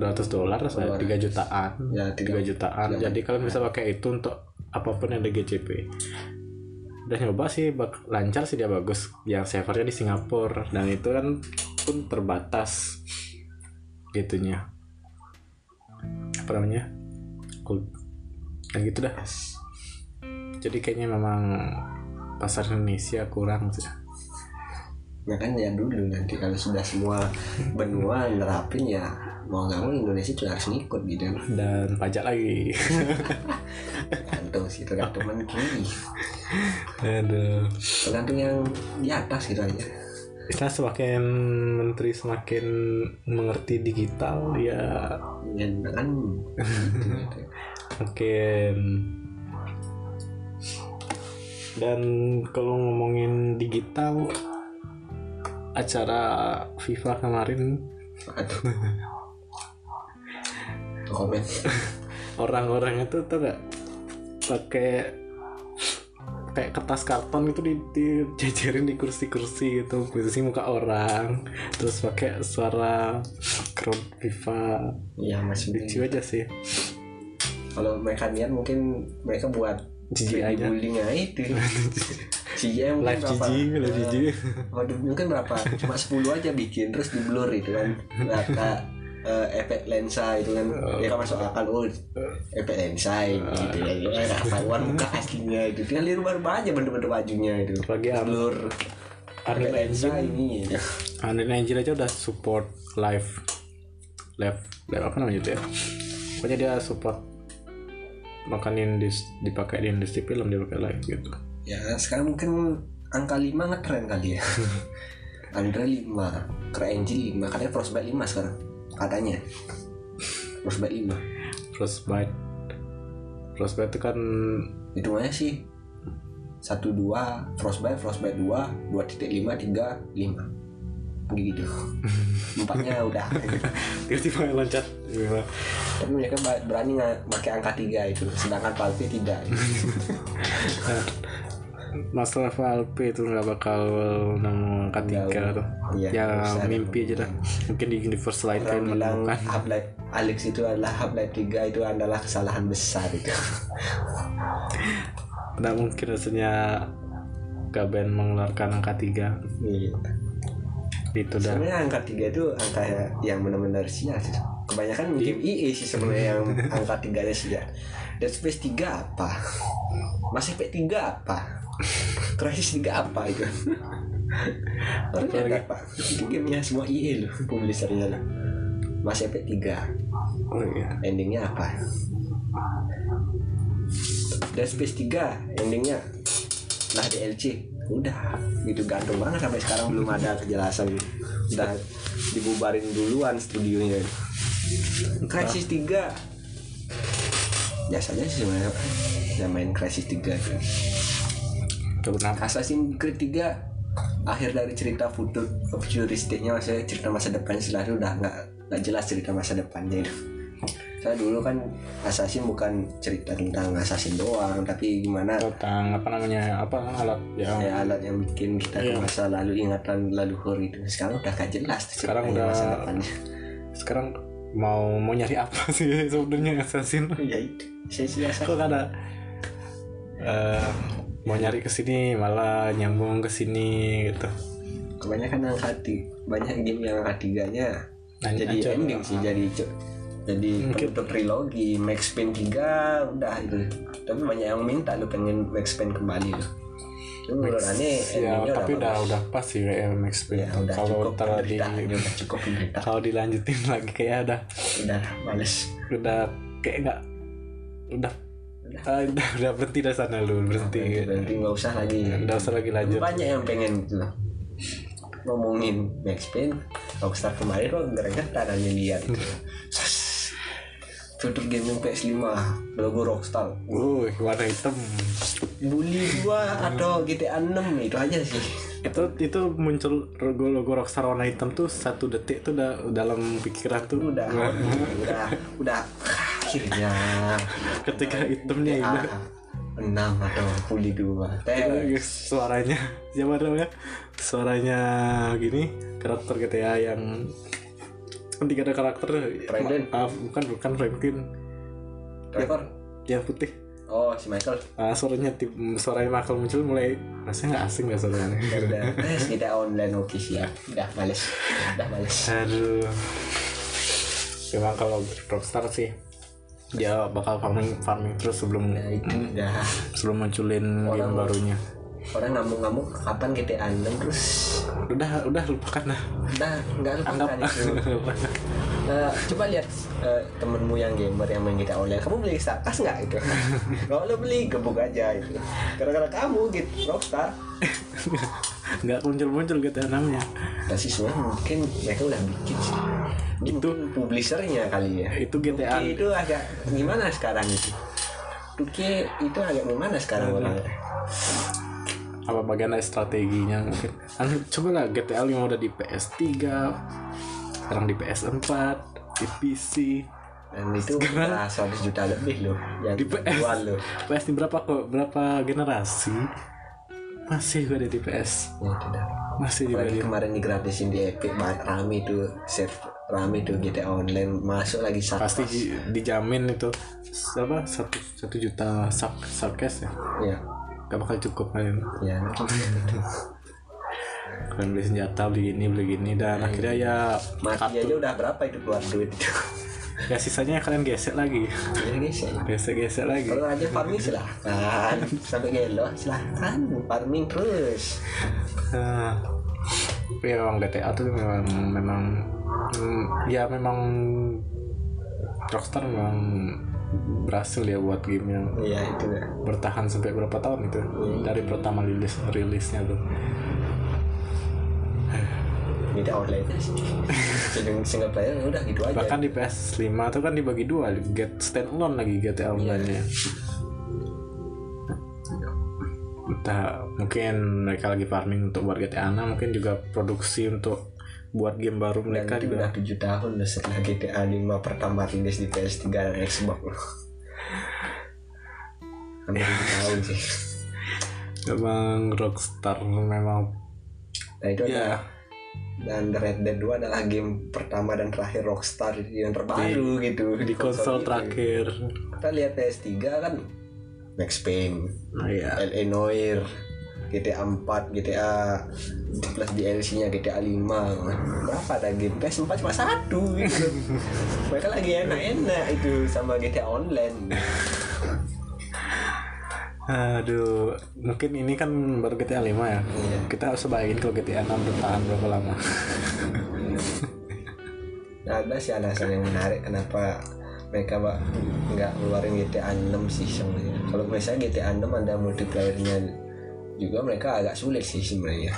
200 dolar saya 3 jutaan. Ya 3 tiga jutaan. Tiga jadi kalian bisa pakai itu untuk apa pun yang ada GCP udah nyoba sih bak- lancar sih dia bagus. Yang servernya di Singapura. Dan itu kan pun terbatas gitunya. Apa namanya? Cool. dan gitu dah. Jadi kayaknya memang pasar Indonesia kurang sih ya kan ya dulu nanti kalau sudah semua benua nerapin ya mau nggak mau Indonesia juga harus ngikut gitu. Dan pajak lagi. Tergantung sih tergantung menteri aduh. Tergantung yang di atas gitu aja. Istilah semakin menteri semakin mengerti digital ya. Ya kan? Makin dan kalau ngomongin digital acara FIFA kemarin. Komen. Orang-orang itu tuh gak pakai kayak kertas karton gitu di, dijejerin di kursi-kursi gitu. Posisi muka orang terus pakai suara crowd FIFA. Ya masih lucu aja sih. Kalau mereka niat mungkin mereka buat aja. bullying itu CGI mungkin live berapa GG live GG Waduh, mungkin berapa? Cuma 10 aja bikin terus di blur itu kan. Rata eh, efek lensa itu kan. Ya kan masuk akal oh efek lensa gitu ya. Ketahuan muka aslinya itu. Tinggal di rumah aja bentuk-bentuk bajunya itu. Lagi blur. Unreal lensa Engine ini ya. Unreal Engine aja udah support live live live apa namanya itu ya pokoknya dia support makanin di dipakai di industri film dia pakai live gitu Ya sekarang mungkin angka 5 ngetren kali ya. Andre 5, CryEngine 5, katanya Frostbite 5 sekarang. Katanya. Frostbite 5. Frostbite Frostbite itu kan hitungannya sih satu dua frostbite frostbite dua dua titik lima tiga lima gitu empatnya udah tiba-tiba loncat Gila. tapi mereka berani nggak pakai angka tiga itu sedangkan Valve tidak Masalah Valve itu nggak bakal nemu angka tiga tuh. Iya, ya bisa. mimpi aja dah. mungkin di universe lain bilang menemukan. Half-Life Alex itu adalah Half-Life 3 itu adalah kesalahan besar itu. Nggak mungkin rasanya Gaben mengeluarkan angka tiga. Iya. itu dah. Sebenarnya angka 3 itu angka yang benar-benar sia sih. Kebanyakan game EA sih sebenarnya yang angka 3 nya sia Dead Space 3 apa? Mass Effect 3 apa? Crysis 3 apa itu? Orang ada apa? Itu gamenya semua EA loh publishernya loh Mass Effect 3 oh iya. Endingnya apa? Dead Space 3 endingnya? Lah DLC udah gitu gantung banget sampai sekarang. Belum ada kejelasan. Udah dibubarin duluan studionya. Crisis 3 biasa aja sih sebenarnya yang main Crisis 3 itu. Kenapa? Assassin's Creed 3 akhir dari cerita futur futuristiknya maksudnya cerita masa depan setelah itu udah nggak nggak jelas cerita masa depannya itu. Saya dulu kan Assassin bukan cerita tentang Assassin doang, tapi gimana? Tentang apa namanya? Apa? Alat yang ya alat yang bikin kita ke Iya. masa lalu ingatan leluhur itu. Sekarang udah gak jelas Sekarang udah- masa depannya. sekarang mau mau nyari apa sih sebenarnya assassin ya itu. Kok ada eh mau nyari ke sini malah nyambung ke sini gitu Kebanyakan yang hati, banyak game yang ketiganya Nah, jadi aja. ending sih jadi co- jadi Mungkin. penutup trilogi Max Payne 3 udah itu tapi banyak yang minta lu pengen Max Payne kembali lu itu aneh ya tapi udah bagus. udah pas sih kayak Max Payne. Ya udah kalau udah cukup penderitaan kalau dilanjutin lagi kayak ada udah males. udah kayak nggak udah ah, udah udah berhenti dari sana lu berhenti. Berarti nggak usah lagi. Udah usah lagi lanjut. Banyak yang pengen gitu loh ngomongin Max Payne Rockstar kemarin kok gregetan aja lihat gitu. Filter gaming PS5 logo Rockstar. Wuh, warna hitam bully gua atau GTA 6 itu aja sih. Itu itu muncul logo logo Rockstar warna hitam tuh satu detik tuh udah dalam pikiran tuh. Udah udah udah akhirnya. Ketika hitamnya ini enam atau bully dua. Itu suaranya siapa namanya suaranya gini karakter GTA yang tiga ada karakter Franklin. Ah, bukan bukan Franklin Trevor. Yang putih oh si Michael. Ah, suaranya tip, suaranya Michael muncul mulai rasanya nggak asing ya suaranya. Udah kita online oke siap udah males. Udah males. Aduh. Memang kalau Rockstar sih dia bakal farming farming terus sebelum nah itu udah sebelum munculin game Orang- barunya orang ngamuk-ngamuk kapan GTA 6 terus udah udah lupakan lah. Udah nggak anggap lupakan. Itu Nah, coba lihat eh, temenmu yang gamer yang main GTA online kamu beli starkas nggak itu? Kalau lo beli gebuk aja itu. Gara-gara kamu gitu Rockstar. Nggak muncul muncul GTA namanya. Nah sih sebenarnya mungkin mereka udah bikin sih. Itu- publishernya kali ya. itu GTA Tuki itu agak gimana sekarang itu? Tuki itu agak gimana sekarang orangnya apa bagian dari strateginya? Mungkin kan coba lah GTA 5 udah di PS3 sekarang di PS4 di PC dan itu udah 100 juta lebih loh yang Di PS. loh. PS di berapa kok? Berapa generasi? Masih gue ada di PS ya itu dah. Masih di kemarin digratisin di Epic rame itu save rame tuh GTA online masuk lagi satu pasti di- dijamin itu apa satu satu juta sak sarkes ya? Ya gak bakal cukup kalian ya kalian beli senjata beli ini beli gini dan akhirnya ya mati aja udah berapa itu keluar duit itu? Ya sisanya kalian gesek lagi. Ya ya gesek. Gesek lagi. Kalau aja farming silahkan sampai gelo silahkan farming terus. Nah, ya memang GTA tuh memang memang ya memang Rockstar memang berhasil ya buat game yang iya itu ya. Bertahan sampai berapa tahun itu? Dari pertama rilis rilisnya tuh. Beda online. Single, player ya udah gitu aja. Bahkan di PS5 tuh kan dibagi dua get standalone lagi GTA online nya entah mungkin mereka lagi farming untuk buat GTA 6 mungkin juga produksi untuk buat game baru mereka juga. udah 7 tahun udah setelah GTA 5 pertama rilis di PS3 dan Xbox. Hampir 7 tahun sih. Memang Rockstar memang. Nah itu ya. ada dan Red Dead 2 adalah game pertama dan terakhir Rockstar yang terbaru gitu. di konsol itu. terakhir. Kita lihat PS3 kan Max Payne nah, ya LA Noir GTA 4 GTA plus DLC nya GTA 5 berapa ada game PS4 cuma satu gitu. Mereka lagi enak-enak itu sama GTA Online. Aduh mungkin ini kan baru GTA 5 ya? Iya. kita harus bayangin kalau GTA 6 bertahan berapa lama? Nah, ada sih alasan yang menarik kenapa mereka pak nggak ngeluarin GTA 6 sih sebenarnya. Kalau misalnya GTA 6 ada multiplayernya juga mereka agak sulit sih sebenarnya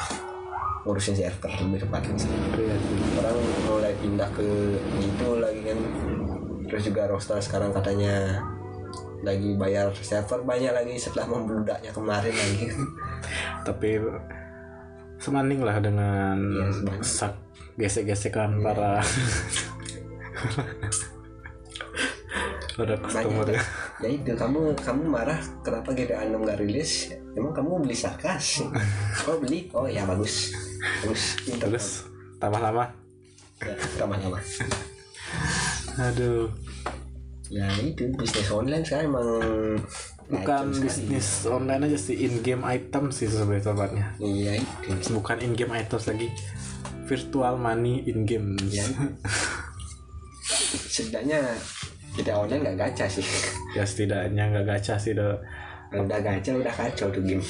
ngurusin server lebih tepatnya sih. Sih. Orang mulai pindah ke itu lagi kan. Terus juga Rockstar sekarang katanya lagi bayar server banyak lagi setelah membludaknya kemarin lagi. tapi semanding lah dengan sebanding. sak gesek-gesekan para ada customer ya itu kamu kamu marah kenapa GTA 6 gak rilis? Emang kamu beli sarkas? Oh beli? Oh ya bagus. Bagus. Pintar terus tambah lama? Ya, lama-lama aduh. Ya itu bisnis online sekarang emang bukan racun sekali. bisnis online aja sih in game item sih sebenarnya sobatnya. Iya itu. Bukan in game items lagi virtual money in game ya. Setidaknya kita online nggak gacha sih. Ya setidaknya nggak gacha sih do Kalau udah gacha udah kacau tuh game.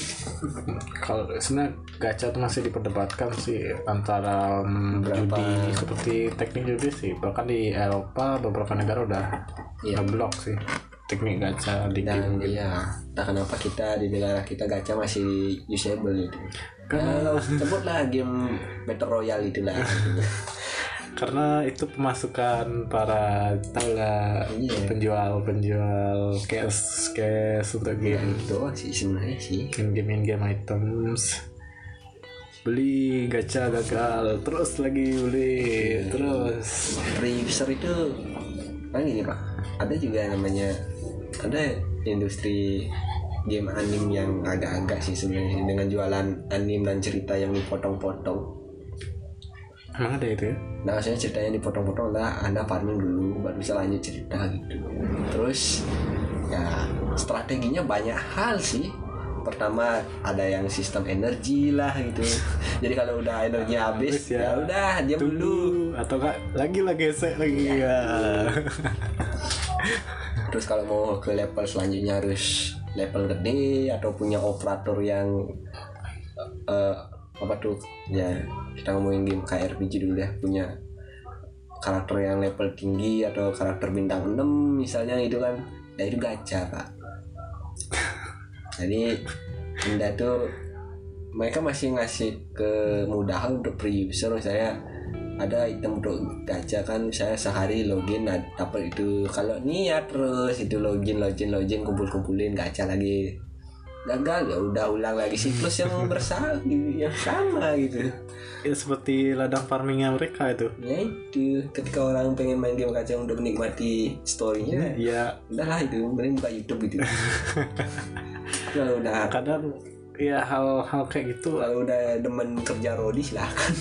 Kalau sebenarnya gacha tuh masih diperdebatkan sih antara mm, Berapa- judi seperti teknik judi sih. Bahkan di Eropa beberapa negara udah Iya. ngeblok sih teknik gacha di dan game iya entah kenapa kita di negara kita gacha masih usable gitu. Karena- Kalau sebutlah game Battle Royale itulah karena itu pemasukan para lah Iya. penjual penjual cash cash untuk ya game. itu sih sebenarnya sih. Game in game items. Beli gacha gagal terus lagi beli terus. Reuser itu kan gini pak. Ada juga yang namanya ada industri game anime yang agak-agak sih sebenarnya. Dengan jualan anime dan cerita yang dipotong-potong emang ada itu ya Nah, maksudnya ceritanya dipotong-potong lah Anda farming dulu baru bisa lanjut cerita gitu. Terus ya strateginya banyak hal sih. Pertama ada yang sistem energi lah gitu. Jadi kalau udah energinya habis Habis ya. ya udah diam dulu. atau enggak lagi lah gesek lagi ya Terus kalau mau ke level selanjutnya harus level gede atau punya operator yang eh, apa tuh? Ya kita ngomongin game kayak RPG dulu ya punya karakter yang level tinggi atau karakter bintang 6 misalnya itu kan. Ya itu gacha pak. Jadi anda tuh mereka masih ngasih kemudahan untuk pre-user saya ada item untuk gacha kan saya sehari login nah, dapat itu. Kalau niat terus itu login login login kumpul kumpulin gacha lagi gagal ya udah ulang lagi siklus yang bersama yang sama gitu. Ya seperti ladang farmingnya mereka itu. Ya itu ketika orang pengen main game gacha untuk menikmati storynya ya udahlah itu mending buka YouTube gitu. Kalau udah kadang ya hal-hal kayak gitu. Kalau udah demen kerja rodi silahkan.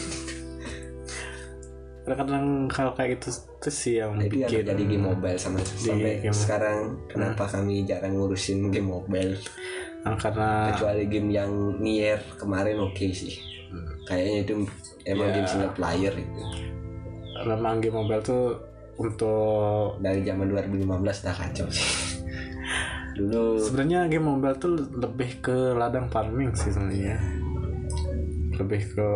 Kadang hal kayak gitu itu sih yang itu yang bikin terjadi di mobile sama sampai game. sekarang. Kenapa kami jarang ngurusin game mobile Nah, karena kecuali game yang Nier kemarin oke sih. Kayaknya itu emang Ya. game single player itu. Memang game mobile tuh untuk dari zaman 2015 udah kacau sih. Dulu sebenarnya game mobile tuh lebih ke ladang farming sih sebenarnya. Lebih ke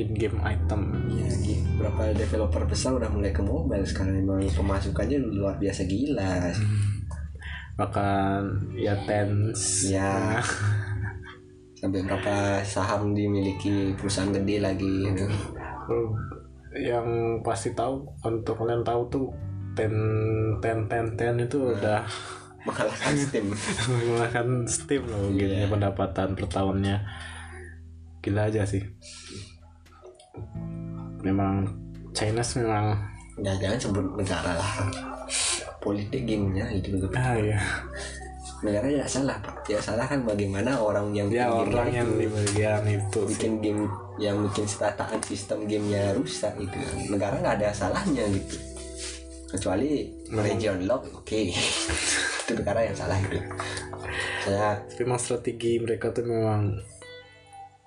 in game item. Ya gitu. berapa developer besar udah mulai ke mobile sekarang. Emang pemasukannya luar biasa gila bahkan ya tens. Ya. Sampai berapa saham dimiliki perusahaan gede lagi gitu. yang pasti tahu untuk kalian tahu tuh ten ten ten ten itu udah mengalahkan Steam. Mengalahkan Steam loh gini Iya. pendapatan per tahunnya. Gila aja sih. Memang China memang ya jangan sebut negara lah politik gamenya itu begitu ah ya negara tidak salah pak ya salah kan bagaimana orang yang ya orang game yang di bagian itu. Sih. bikin game yang bikin tataan sistem gamenya rusak itu negara nggak ada salahnya gitu. Kecuali region lock oke. Itu negara yang salah itu saya memang strategi mereka tuh memang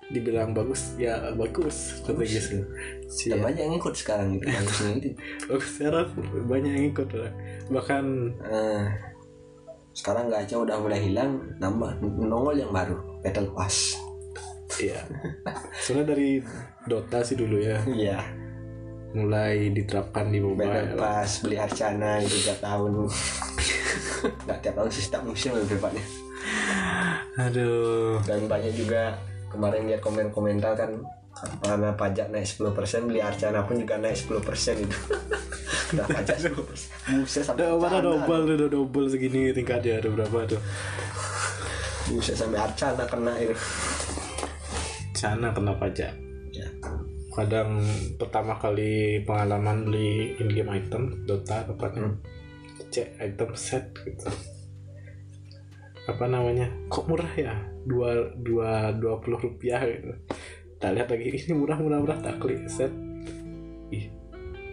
dibilang bagus ya bagus strategi sih Sih, ya. banyak yang ikut sekarang gitu bagusnya bagus sekarang banyak yang ikut lah bahkan Eh, sekarang gacha udah mulai hilang nambah nongol yang baru battle pass ya soalnya dari Dota sih dulu ya. Iya. Mulai diterapkan di battle mobile pass beli arcana itu tiap tahun. Nggak tiap tahun sih setiap musim lebih tepatnya. Aduh. Dan banyak juga kemarin lihat komen-komentar kan karena pajak naik 10% beli arcana pun juga naik 10% itu. Udah pajak 10% buset sampai udah mana arcana. double udah double segini tingkatnya ada berapa tuh? Buset sampai arcana kena itu. Sana kena pajak. Ya. Kadang pertama kali pengalaman beli in game item Dota tepatnya. Cek item set gitu. Apa namanya? Kok murah ya? Dua dua dua puluh rupiah gitu tak lihat lagi. Ini murah murah murah. Tak klik set. Ih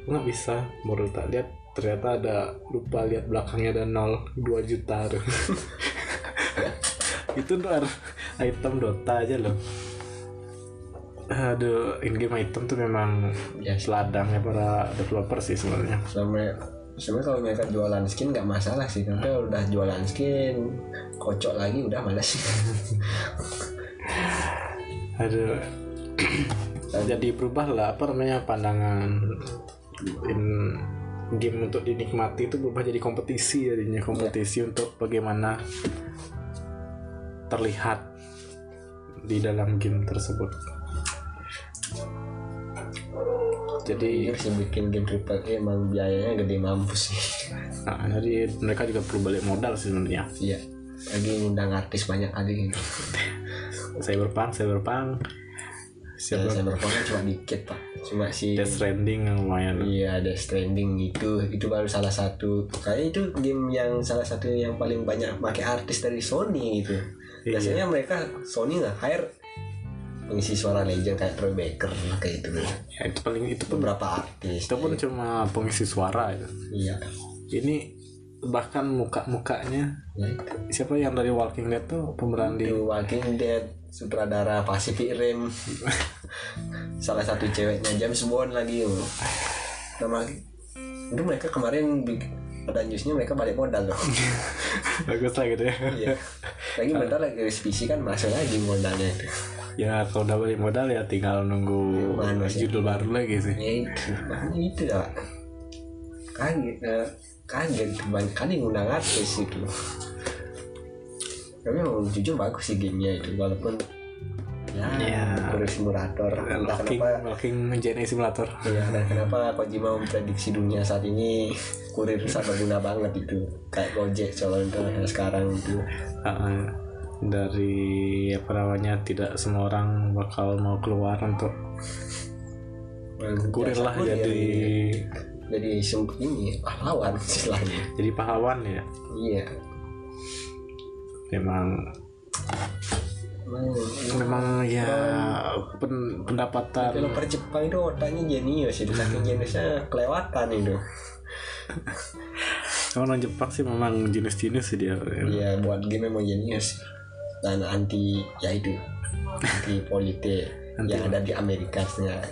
nggak bisa. Baru tak lihat. Ternyata ada lupa lihat belakangnya ada nol. Dua juta. Tuh itu ntar item Dota aja loh. Aduh in game item tuh memang ya. seladangnya para developer sih sebenarnya. Sampai sebenarnya kalau mereka jualan skin nggak masalah sih. Tapi kalau udah jualan skin kocok lagi udah malas sih aduh jadi berubah lah apa namanya pandangan. In game untuk dinikmati itu berubah jadi kompetisi jadinya kompetisi untuk bagaimana terlihat di dalam game tersebut. Jadi Jujur sih bikin game triple A emang biayanya gede mampus sih. Nah, jadi mereka juga perlu balik modal sih sebenarnya. Iya. Lagi ngundang artis banyak kali gitu. Cyberpunk cyberpunk. Ya, siapa Cyberpunk kan cuma dikit pak cuma si Death Stranding yang lumayan Iya, ada Stranding itu, itu baru salah satu. Kayak itu game yang salah satu yang paling banyak pakai artis dari Sony gitu. Iya. Biasanya mereka Sony nggak hire pengisi suara legend kayak Troy Baker kayak itu ya itu paling itu pun beberapa artis. itu pun cuma pengisi suara itu Iya. ini bahkan muka mukanya Ya, itu. siapa yang dari Walking Dead tuh pemeran di Walking Dead, sutradara Pacific Rim, salah satu ceweknya James Bond lagi. oh. Nama itu mereka kemarin pada newsnya mereka balik modal loh. bagus lah gitu ya Iya. Lagi bentar lagi revisi kan masuk lagi modalnya itu. ya kalau udah balik modal ya tinggal nunggu Mana judul baru lagi sih Ya itu, makanya itu ya. Kaget, eh, kaget banyak kali ngundang artis itu. Tapi emang jujur bagus sih gamenya itu walaupun ya, kurir simulator. Entah Walking kenapa Walking JNE Simulator. Ya dan kenapa Kojima memprediksi dunia saat ini kurir sangat berguna banget itu. Kayak Gojek contohnya sekarang itu. Uh, dari apa namanya tidak semua orang bakal mau keluar untuk kurir lah jadi jadi sem- ini pahlawan istilahnya. Jadi pahlawan ya? Iya memang Emang, memang ya pen- pendapatan. Developer Jepang itu otaknya jenius itu saking jeniusnya kelewatan itu. Orang Jepang sih memang jenis-jenis sih dia Iya buat game memang jenius. Dan anti ya itu anti politik Anti- yang ada di Amerika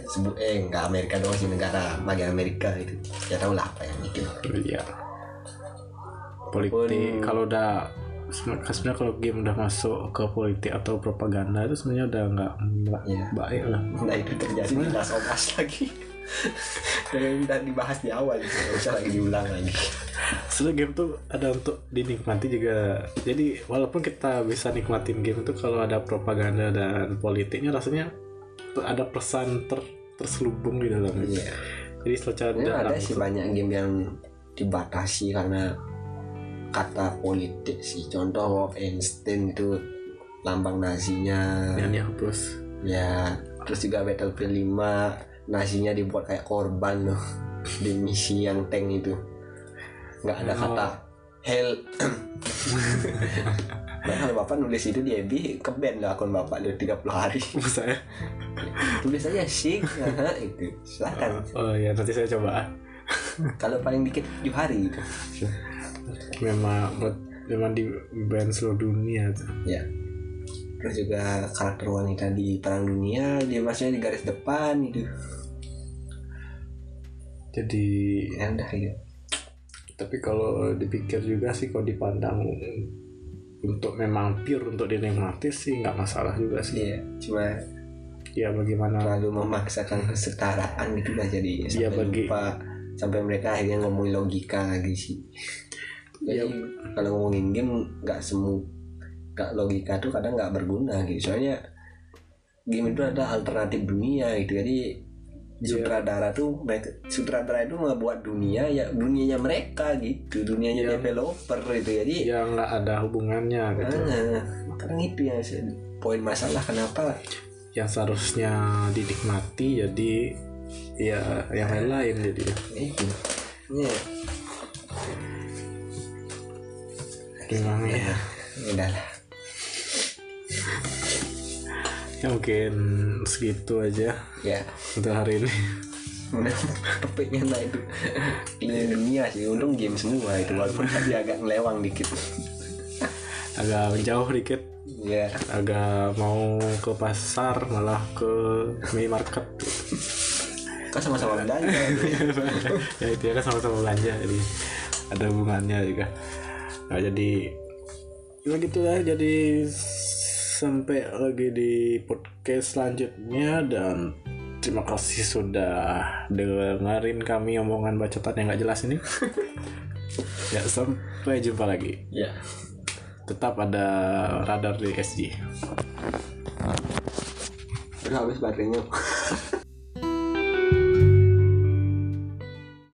sebut eh nggak Amerika doang sih negara bagian Amerika itu ya tau lah apa yang itu Iya. Politik kalau udah sebenarnya sebenarnya kalau game udah masuk ke politik atau propaganda itu sebenarnya udah nggak nggak Iya. baik lah. nah itu terjadi di Last of Us lagi dan udah dibahas di awal nggak usah lagi diulang lagi Sebenarnya game tuh ada untuk dinikmati juga. Jadi walaupun kita bisa nikmatin game tuh kalau ada propaganda dan politiknya rasanya ada pesan ter terselubung di dalamnya. iya Jadi secara ada sih banyak game yang dibatasi karena kata politik sih. Contoh Wolfenstein itu lambang nazinya. Yang dihapus. ya terus juga Battlefield 5 nasinya dibuat kayak korban loh. Di misi yang tank itu. Nggak ada Oh. kata hell. Nah kalau bapak nulis itu di FB ke band lah akun bapak udah 30 hari. Saya. tulis aja sih Nah, itu. Silakan. Oh ya nanti saya coba. kalau paling dikit 7 hari. gitu Memang memang di band seluruh dunia tuh. ya. Terus juga karakter wanita di perang dunia dia maksudnya di garis depan gitu. Jadi ya udah gitu. Tapi kalau dipikir juga sih kalau dipandang untuk memang pure untuk dinikmati sih nggak masalah juga sih. Iya cuma ya bagaimana? terlalu memaksakan kesetaraan gitu lah jadi Iya, sampai bagi- lupa sampai mereka akhirnya ngomongin logika lagi sih jadi Iya. kalau ngomongin game nggak semu nggak logika tuh kadang nggak berguna gitu. Soalnya game itu adalah alternatif dunia gitu. Jadi Iya. sutradara tuh mereka sutradara itu ngebuat dunia ya dunianya mereka gitu. Dunianya Iya. developer gitu. Jadi ya nggak ada hubungannya gitu. Nah, kadang itu ya poin masalah kenapa yang seharusnya dinikmati jadi ya yang lain-lain jadi itu ya memang ya? Udah lah. Ya mungkin segitu aja ya. untuk hari ini. Udah topiknya nah itu. Keliling dunia sih untung game semua itu walaupun tadi agak ngelewang dikit. Agak menjauh dikit. Ya agak mau ke pasar malah ke minimarket kan sama-sama belanja. Ya itu ya kan sama-sama belanja jadi ada hubungannya juga nah, jadi ya gitu lah jadi sampai lagi di podcast selanjutnya dan terima kasih sudah dengerin kami omongan bacotan yang gak jelas ini. Ya sampai jumpa lagi. Ya. Tetap ada radar di SG udah habis baterainya